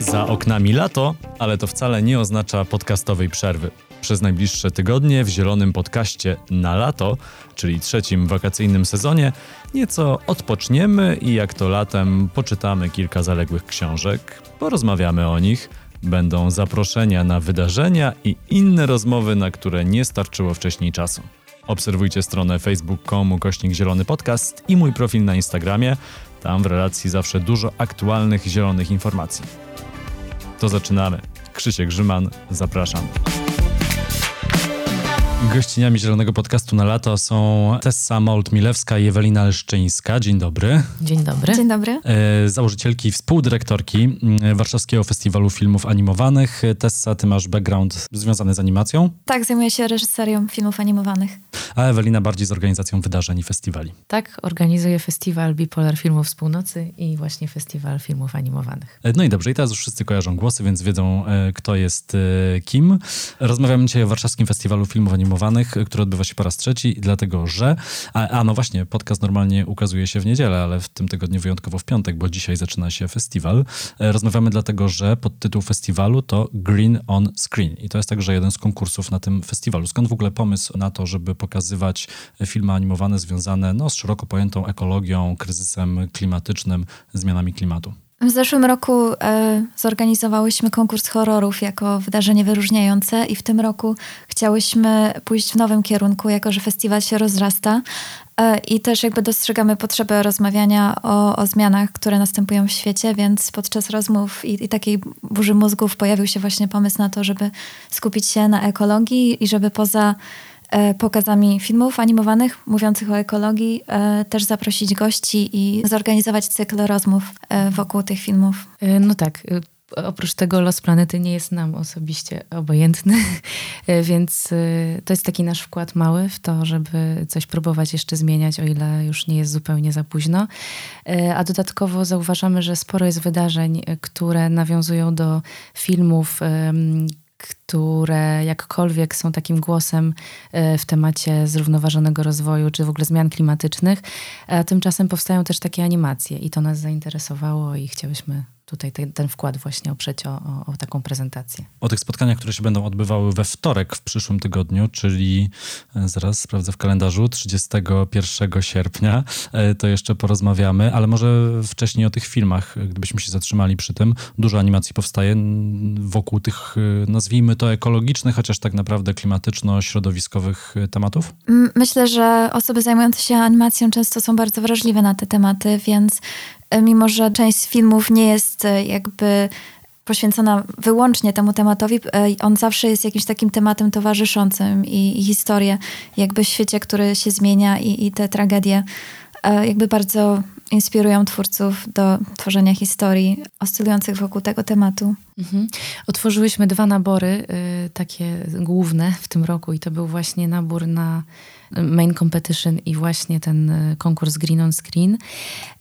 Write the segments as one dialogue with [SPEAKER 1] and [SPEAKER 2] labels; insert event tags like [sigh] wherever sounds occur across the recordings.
[SPEAKER 1] Za oknami lato, ale to wcale nie oznacza podcastowej przerwy. Przez najbliższe tygodnie w zielonym podcaście na lato, czyli trzecim wakacyjnym sezonie, nieco odpoczniemy i jak to latem poczytamy kilka zaległych książek, porozmawiamy o nich. Będą zaproszenia na wydarzenia i inne rozmowy, na które nie starczyło wcześniej czasu. Obserwujcie stronę facebook.com kośnik zielony podcast i mój profil na Instagramie. Tam w relacji zawsze dużo aktualnych zielonych informacji. To zaczynamy. Krzysiek Grzyman, zapraszam. Gościniami Zielonego Podcastu na lato są Tessa Molt-Milewska i Ewelina Leszczyńska. Dzień dobry.
[SPEAKER 2] Dzień dobry.
[SPEAKER 3] Dzień dobry.
[SPEAKER 1] E, założycielki i współdyrektorki mm, Warszawskiego Festiwalu Filmów Animowanych. Tessa, ty masz background związany z animacją?
[SPEAKER 3] Tak, zajmuję się reżyserią filmów animowanych.
[SPEAKER 1] A Ewelina bardziej z organizacją wydarzeń i festiwali.
[SPEAKER 2] Tak, organizuję festiwal Bipolar Filmów z Północy i właśnie festiwal filmów animowanych.
[SPEAKER 1] E, no i dobrze, i teraz już wszyscy kojarzą głosy, więc wiedzą, e, kto jest kim. Rozmawiamy dzisiaj o Warszawskim Festiwalu Filmów Animowanych, który odbywa się po raz trzeci, dlatego że... A, a no właśnie, podcast normalnie ukazuje się w niedzielę, ale w tym tygodniu wyjątkowo w piątek, bo dzisiaj zaczyna się festiwal. Rozmawiamy dlatego, że podtytuł festiwalu to Green on Screen i to jest także jeden z konkursów na tym festiwalu. Skąd w ogóle pomysł na to, żeby pokazywać filmy animowane związane no, z szeroko pojętą ekologią, kryzysem klimatycznym, zmianami klimatu?
[SPEAKER 3] W zeszłym roku e, zorganizowałyśmy konkurs horrorów jako wydarzenie wyróżniające i w tym roku chciałyśmy pójść w nowym kierunku, jako że festiwal się rozrasta. E, i też jakby dostrzegamy potrzebę rozmawiania o, o, zmianach, które następują w świecie, więc podczas rozmów i, i takiej burzy mózgów pojawił się właśnie pomysł na to, żeby skupić się na ekologii i żeby poza pokazami filmów animowanych mówiących o ekologii, e, też zaprosić gości i zorganizować cykl rozmów e, wokół tych filmów.
[SPEAKER 2] No tak. Oprócz tego los planety nie jest nam osobiście obojętny, [laughs] więc to jest taki nasz wkład mały w to, żeby coś próbować jeszcze zmieniać, o ile już nie jest zupełnie za późno. A dodatkowo zauważamy, że sporo jest wydarzeń, które nawiązują do filmów, które jakkolwiek są takim głosem e, w temacie zrównoważonego rozwoju, czy w ogóle zmian klimatycznych, a tymczasem powstają też takie animacje i to nas zainteresowało i chciałyśmy tutaj ten, ten wkład właśnie oprzeć o, o, o, taką prezentację.
[SPEAKER 1] O tych spotkaniach, które się będą odbywały we wtorek w przyszłym tygodniu, czyli e, zaraz sprawdzę w kalendarzu, 31 sierpnia, e, to jeszcze porozmawiamy, ale może wcześniej o tych filmach, gdybyśmy się zatrzymali przy tym. Dużo animacji powstaje wokół tych, e, nazwijmy to ekologicznych, chociaż tak naprawdę klimatyczno-środowiskowych tematów?
[SPEAKER 3] Myślę, że osoby zajmujące się animacją często są bardzo wrażliwe na te tematy, więc E, mimo że część filmów nie jest e, jakby poświęcona wyłącznie temu tematowi, e, on zawsze jest jakimś takim tematem towarzyszącym i, i historię jakby w świecie, który się zmienia i, i te tragedie jakby bardzo inspirują twórców do tworzenia historii oscylujących wokół tego tematu. Mhm.
[SPEAKER 2] Otworzyłyśmy dwa nabory, y, takie główne w tym roku i to był właśnie nabór na main competition i właśnie ten y, konkurs Green on Screen.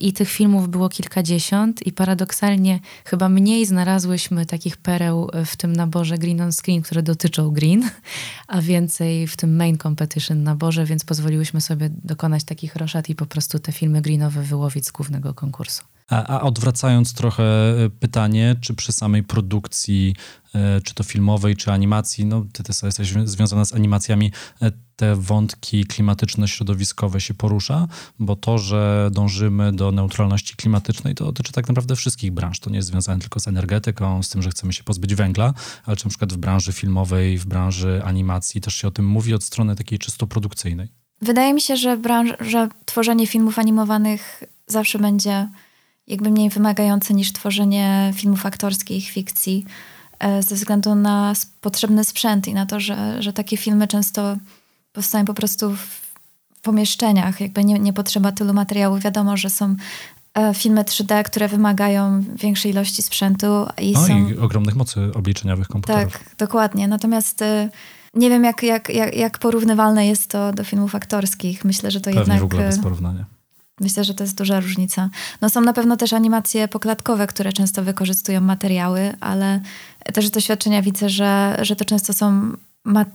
[SPEAKER 2] I tych filmów było kilkadziesiąt i paradoksalnie chyba mniej znalazłyśmy takich pereł w tym naborze Green on Screen, które dotyczą green, [laughs] a więcej w tym main competition naborze, więc pozwoliłyśmy sobie dokonać takich roszad i po prostu te filmy greenowe wyłowić z głównego konkursu.
[SPEAKER 1] A, odwracając trochę e, pytanie, czy przy samej produkcji, e, czy to filmowej, czy animacji, no ty też jesteś związana z animacjami, e, te wątki klimatyczno-środowiskowe się porusza, bo to, że dążymy do neutralności klimatycznej, to dotyczy tak naprawdę wszystkich branż. To nie jest związane tylko z energetyką, z tym, że chcemy się pozbyć węgla, ale czy na przykład w branży filmowej, w branży animacji też się o tym mówi od strony takiej czysto produkcyjnej.
[SPEAKER 3] Wydaje mi się, że, tworzenie filmów animowanych zawsze będzie jakby mniej wymagające niż tworzenie filmów aktorskich, fikcji, e, ze względu na potrzebny sprzęt i na to, że, że takie filmy często powstają po prostu w pomieszczeniach, jakby nie, nie potrzeba tylu materiałów. Wiadomo, że są e, filmy 3D, które wymagają większej ilości sprzętu.
[SPEAKER 1] I no są... i ogromnych mocy obliczeniowych komputerów.
[SPEAKER 3] Tak, dokładnie. Natomiast e, nie wiem, jak, jak, jak, jak porównywalne jest to do filmów aktorskich. Myślę, że to
[SPEAKER 1] Pewnie
[SPEAKER 3] jednak...
[SPEAKER 1] w ogóle bez porównania.
[SPEAKER 3] Myślę, że to jest duża różnica. No są na pewno też animacje poklatkowe, które często wykorzystują materiały, ale też z doświadczenia widzę, że, że to często są,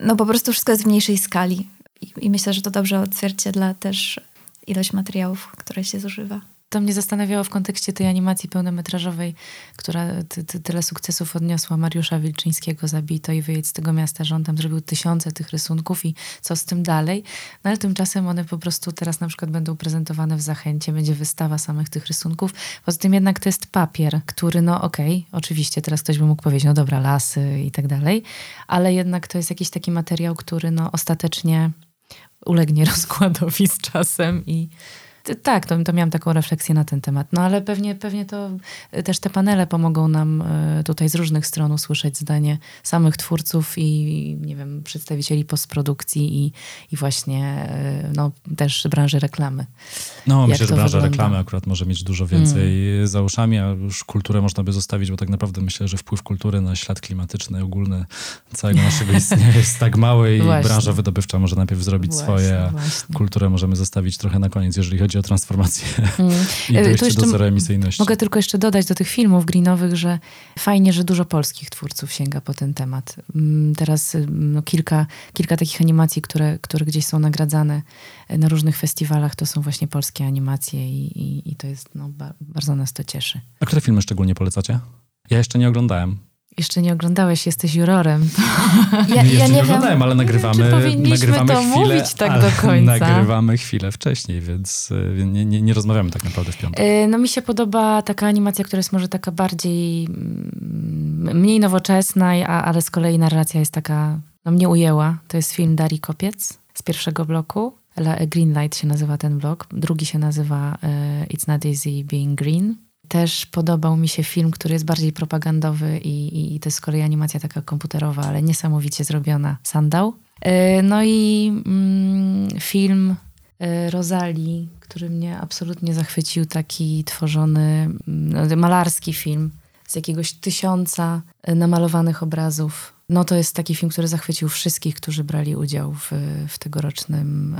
[SPEAKER 3] no po prostu wszystko jest w mniejszej skali. I, I, myślę, że to dobrze odzwierciedla też ilość materiałów, które się zużywa.
[SPEAKER 2] To mnie zastanawiało w kontekście tej animacji pełnometrażowej, która ty, ty, tyle sukcesów odniosła Mariusza Wilczyńskiego, Zabito i Wyjedź z tego miasta, że on tam zrobił tysiące tych rysunków i co z tym dalej. No ale tymczasem one po prostu teraz na przykład będą prezentowane w Zachęcie, będzie wystawa samych tych rysunków. Poza tym jednak to jest papier, który no okej, okay, oczywiście teraz ktoś by mógł powiedzieć, no dobra, lasy i tak dalej, ale jednak to jest jakiś taki materiał, który no ostatecznie ulegnie [laughs] rozkładowi z czasem i tak, to, to miałam taką refleksję na ten temat. No ale pewnie, pewnie to e, też te panele pomogą nam e, tutaj z różnych stron usłyszeć zdanie samych twórców i nie wiem, przedstawicieli postprodukcji i, i właśnie e, no, też branży reklamy.
[SPEAKER 1] No, myślę, że branża wygląda? reklamy akurat może mieć dużo więcej mm. za uszami, a już kulturę można by zostawić, bo tak naprawdę myślę, że wpływ kultury na ślad klimatyczny ogólny całego naszego [laughs] istnienia jest tak mały i właśnie. branża wydobywcza może najpierw zrobić właśnie, swoje, a właśnie. kulturę możemy zostawić trochę na koniec, jeżeli chodzi o transformację mm. [laughs] i e, dojście do zeroemisyjności.
[SPEAKER 2] Mogę tylko jeszcze dodać do tych filmów greenowych, że fajnie, że dużo polskich twórców sięga po ten temat. Mm, teraz mm, no, kilka, kilka takich animacji, które, które gdzieś są nagradzane e, na różnych festiwalach, to są właśnie polskie animacje i, i, i to jest, no, bardzo nas to cieszy.
[SPEAKER 1] A które filmy szczególnie polecacie? Ja jeszcze nie oglądałem.
[SPEAKER 2] Jeszcze nie oglądałeś, jesteś jurorem. [laughs]
[SPEAKER 1] Ja, nie, ja nie, nie oglądałem, ale nagrywamy, nagrywamy
[SPEAKER 2] to
[SPEAKER 1] chwilę,
[SPEAKER 2] mówić tak do końca.
[SPEAKER 1] Nagrywamy chwilę wcześniej, więc y, nie, nie, nie rozmawiamy tak naprawdę w piątek.
[SPEAKER 2] Y, no mi się podoba taka animacja, która jest może taka bardziej mm, mniej nowoczesna, a, ale z kolei narracja jest taka, no mnie ujęła. To jest film Darii Kopiec z pierwszego bloku. Green Light się nazywa ten blok. Drugi się nazywa y, It's Not Easy Being Green. Też podobał mi się film, który jest bardziej propagandowy i, i, i to jest z kolei animacja taka komputerowa, ale niesamowicie zrobiona. Sandał. E, no i mm, film e, Rozali, który mnie absolutnie zachwycił, taki tworzony, mm, malarski film z jakiegoś tysiąca e, namalowanych obrazów. No to jest taki film, który zachwycił wszystkich, którzy brali udział w, w tegorocznym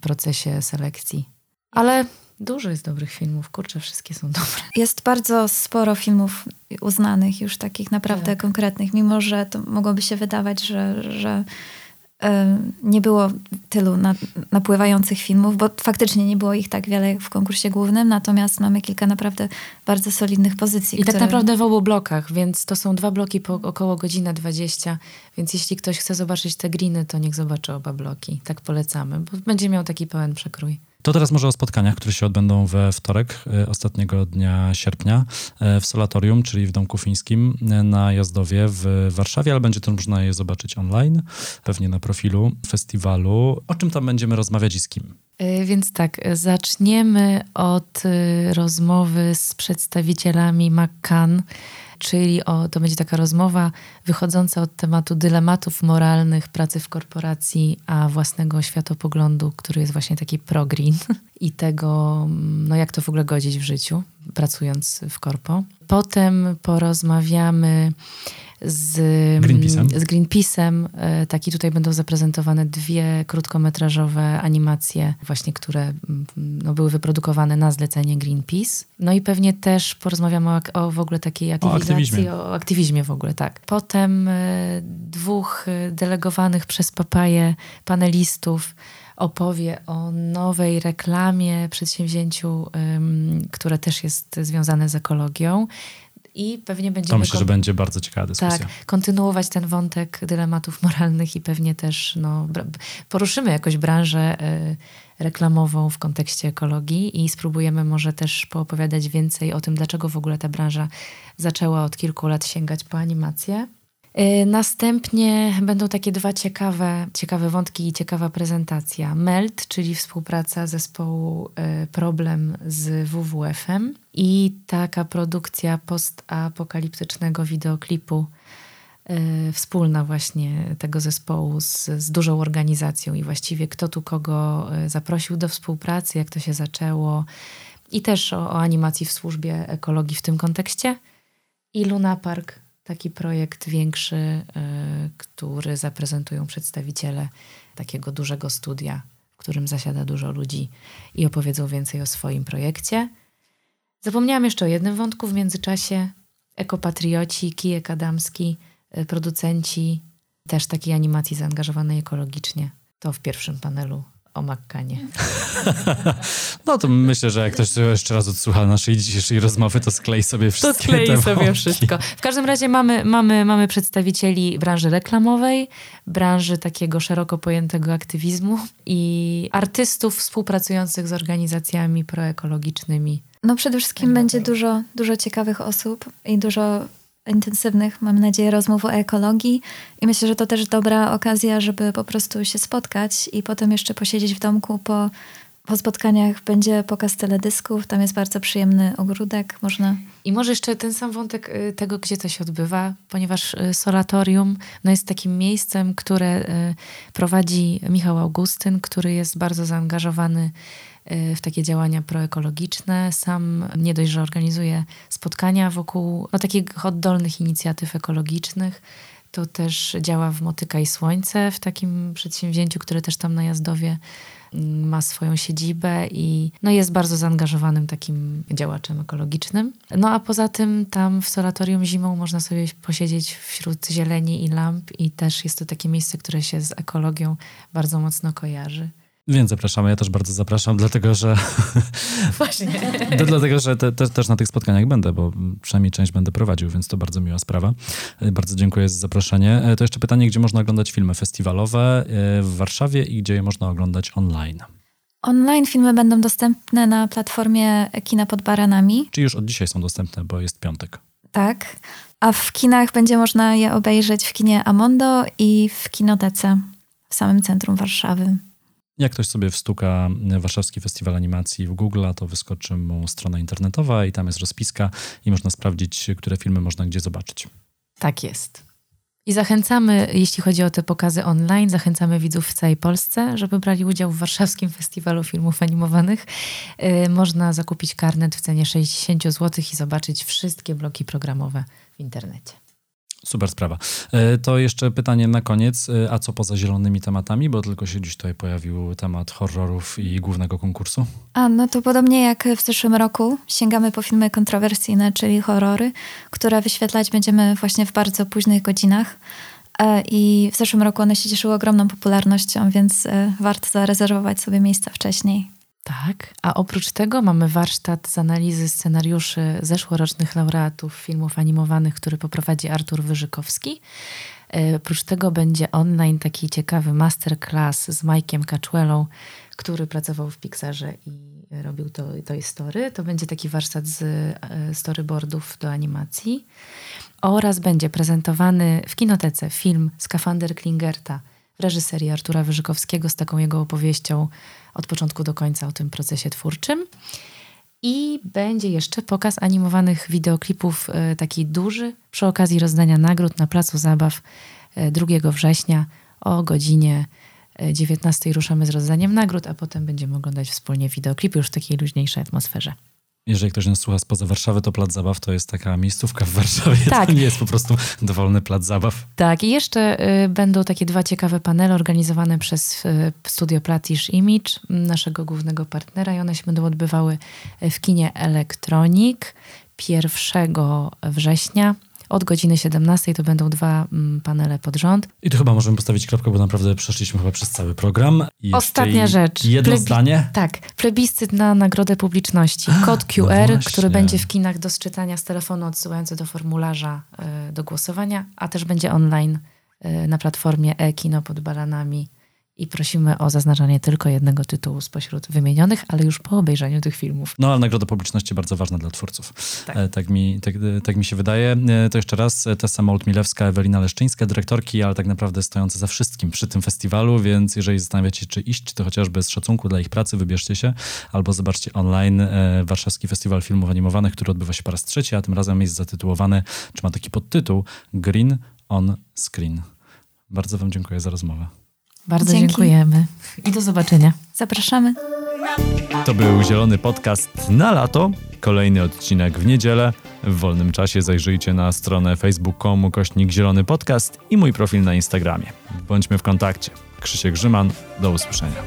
[SPEAKER 2] procesie selekcji. Ale Dużo jest dobrych filmów, kurczę, wszystkie są dobre.
[SPEAKER 3] Jest bardzo sporo filmów uznanych, już takich naprawdę tak. konkretnych, mimo że to mogłoby się wydawać, że, że nie było tylu napływających filmów, bo faktycznie nie było ich tak wiele jak w konkursie głównym, natomiast mamy kilka naprawdę bardzo solidnych pozycji.
[SPEAKER 2] I tak które... tak naprawdę w obu blokach, więc to są dwa bloki po około godzina 20, więc jeśli ktoś chce zobaczyć te greeny, to niech zobaczy oba bloki. Tak polecamy, bo będzie miał taki pełen przekrój.
[SPEAKER 1] To teraz może o spotkaniach, które się odbędą we wtorek, e, ostatniego dnia sierpnia e, w Solatorium, czyli w Domku Fińskim e, na Jazdowie w Warszawie, ale będzie to można je zobaczyć online, pewnie na profilu festiwalu. O czym tam będziemy rozmawiać i z kim?
[SPEAKER 2] Więc tak, zaczniemy od rozmowy z przedstawicielami McCann czyli o, to będzie taka rozmowa wychodząca od tematu dylematów moralnych pracy w korporacji, a własnego światopoglądu, który jest właśnie taki pro-green [laughs] i tego, no jak to w ogóle godzić w życiu, pracując w korpo. Potem porozmawiamy z Greenpeace'em. Z Greenpeace'em. E, taki tutaj będą zaprezentowane dwie krótkometrażowe animacje, właśnie które mm, no, były wyprodukowane na zlecenie Greenpeace. No i pewnie też porozmawiamy o, o w ogóle takiej aktywizacji, aktywizmie. o aktywizmie w ogóle, tak. Potem e, dwóch e, delegowanych przez papaję panelistów opowie o nowej reklamie, przedsięwzięciu, które też jest związane z ekologią. I pewnie będziemy.
[SPEAKER 1] To myślę, że będzie bardzo ciekawa dyskusja.
[SPEAKER 2] Tak, kontynuować ten wątek dylematów moralnych i pewnie też no, poruszymy jakoś branżę y, reklamową w kontekście ekologii i spróbujemy może też poopowiadać więcej o tym, dlaczego w ogóle ta branża zaczęła od kilku lat sięgać po animację. Y, następnie będą takie dwa ciekawe, ciekawe wątki i ciekawa prezentacja. MELT, czyli współpraca zespołu y, Problem z WWF-em i taka produkcja postapokaliptycznego wideoklipu y, wspólna właśnie tego zespołu z, z dużą organizacją i właściwie kto tu kogo zaprosił do współpracy, jak to się zaczęło i też o, o animacji w służbie ekologii w tym kontekście. I Luna Park taki projekt większy, y, który zaprezentują przedstawiciele takiego dużego studia, w którym zasiada dużo ludzi i opowiedzą więcej o swoim projekcie. Zapomniałam jeszcze o jednym wątku w międzyczasie. Ekopatrioci, Kijek Adamski, y, producenci też takiej animacji zaangażowanej ekologicznie. To w pierwszym panelu o Makkanie. [laughs]
[SPEAKER 1] no to myślę, że jak ktoś jeszcze raz odsłucha naszej dzisiejszej rozmowy, to sklei sobie wszystkie
[SPEAKER 2] To sklei
[SPEAKER 1] te
[SPEAKER 2] sobie wszystko. W każdym razie mamy, mamy, mamy przedstawicieli branży reklamowej, branży takiego szeroko pojętego aktywizmu i artystów współpracujących z organizacjami proekologicznymi.
[SPEAKER 3] No przede wszystkim będzie dużo, dużo ciekawych osób i dużo intensywnych, mam nadzieję, rozmów o ekologii i myślę, że to też dobra okazja, żeby po prostu się spotkać i potem jeszcze posiedzieć w domku po, po spotkaniach. Będzie pokaz teledysków, tam jest bardzo przyjemny ogródek, można...
[SPEAKER 2] I może jeszcze ten sam wątek y, tego, gdzie to się odbywa, ponieważ y, Solatorium no jest takim miejscem, które y, prowadzi Michał Augustyn, który jest bardzo zaangażowany Y, w takie działania proekologiczne. Sam nie dość, że organizuje spotkania wokół no, takich oddolnych inicjatyw ekologicznych, to też działa w Motyka i Słońce, w takim przedsięwzięciu, które też tam na Jazdowie mm, ma swoją siedzibę i no jest bardzo zaangażowanym takim działaczem ekologicznym. No a poza tym tam w solatorium zimą można sobie posiedzieć wśród zieleni i lamp i też jest to takie miejsce, które się z ekologią bardzo mocno kojarzy.
[SPEAKER 1] Więc zapraszamy, ja też bardzo zapraszam, dlatego że. [laughs]
[SPEAKER 2] Właśnie. [laughs]
[SPEAKER 1] dlatego, że te, te, też na tych spotkaniach będę, bo przynajmniej część będę prowadził, więc to bardzo miła sprawa. Bardzo dziękuję za zaproszenie. E, to jeszcze pytanie, gdzie można oglądać filmy festiwalowe e, w Warszawie i gdzie je można oglądać online?
[SPEAKER 3] Online filmy będą dostępne na platformie Kina pod Baranami.
[SPEAKER 1] Czy już od dzisiaj są dostępne, bo jest piątek?
[SPEAKER 3] Tak. A w kinach będzie można je obejrzeć w kinie Amondo i w kinotece w samym centrum Warszawy.
[SPEAKER 1] Jak ktoś sobie wstuka Warszawski Festiwal Animacji w Google, to wyskoczy mu strona internetowa i tam jest rozpiska i można sprawdzić, które filmy można gdzie zobaczyć.
[SPEAKER 2] Tak jest. I zachęcamy, jeśli chodzi o te pokazy online, zachęcamy widzów w całej Polsce, żeby brali udział w Warszawskim Festiwalu Filmów Animowanych. Yy, można zakupić karnet w cenie 60 zł i zobaczyć wszystkie bloki programowe w internecie.
[SPEAKER 1] Super sprawa. E, to jeszcze pytanie na koniec. E, a co poza zielonymi tematami? Bo tylko się dziś tutaj pojawił temat horrorów i głównego konkursu.
[SPEAKER 3] A, no to podobnie jak w zeszłym roku sięgamy po filmy kontrowersyjne, czyli horrory, które wyświetlać będziemy właśnie w bardzo późnych godzinach. E, I w zeszłym roku one się cieszyły ogromną popularnością, więc warto zarezerwować sobie miejsca wcześniej.
[SPEAKER 2] Tak, a oprócz tego mamy warsztat z analizy scenariuszy zeszłorocznych laureatów filmów animowanych, który poprowadzi Artur Wyżykowski. E, oprócz tego będzie online taki ciekawy masterclass z Mike'iem Caczuelą, który pracował w Pixarze i robił to, to story. To będzie taki warsztat z e, storyboardów do animacji. Oraz będzie prezentowany w kinotece film Skafander Klingerta reżyserii Artura Wyżykowskiego z taką jego opowieścią od początku do końca o tym procesie twórczym. I będzie jeszcze pokaz animowanych wideoklipów e, taki duży przy okazji rozdania nagród na Placu Zabaw 2 e, września o godzinie 19 e, ruszamy z rozdaniem nagród, a potem będziemy oglądać wspólnie wideoklipy już w takiej luźniejszej atmosferze.
[SPEAKER 1] Jeżeli ktoś nas słucha spoza Warszawy, to Plac Zabaw to jest taka miejscówka w Warszawie. [laughs] Tak. To nie jest po prostu dowolny Plac Zabaw.
[SPEAKER 2] Tak, i jeszcze y, będą takie dwa ciekawe panele organizowane przez y, studio Platish Image, naszego głównego partnera i one się będą odbywały w kinie Elektronik 1 września od godziny 17 to będą dwa mm, panele pod rząd.
[SPEAKER 1] I tu chyba możemy postawić kropkę, bo naprawdę przeszliśmy chyba przez cały program.
[SPEAKER 2] I Ostatnia rzecz.
[SPEAKER 1] Jedno Plebi zdanie?
[SPEAKER 2] Tak. Plebiscyt na nagrodę publiczności. Kod QR, no który będzie w kinach do sczytania z telefonu odsyłający do formularza y, do głosowania, a też będzie online y, na platformie e-kino pod baranami i prosimy o zaznaczanie tylko jednego tytułu spośród wymienionych, ale już po obejrzeniu tych filmów.
[SPEAKER 1] No, ale nagroda publiczności bardzo ważna dla twórców. Tak, e, tak mi, tak, e, tak, mi się wydaje. E, to jeszcze raz Tessa Moult-Milewska, Ewelina Leszczyńska, dyrektorki, ale tak naprawdę stojące za wszystkim przy tym festiwalu, więc jeżeli zastanawiacie się, czy iść, to chociażby z szacunku dla ich pracy wybierzcie się, albo zobaczcie online Warszawski Festiwal Filmów Animowanych, który odbywa się po raz trzeci, a tym razem jest zatytułowany, czy ma taki podtytuł, Green on Screen. Bardzo Wam dziękuję za rozmowę.
[SPEAKER 2] Bardzo Dzięki. dziękujemy i do zobaczenia.
[SPEAKER 3] Zapraszamy.
[SPEAKER 1] To był Zielony Podcast na lato. Kolejny odcinek w niedzielę. W wolnym czasie zajrzyjcie na stronę facebook.com kośnik Zielony Podcast i mój profil na Instagramie. Bądźmy w kontakcie. Krzysiek Grzyman, do usłyszenia.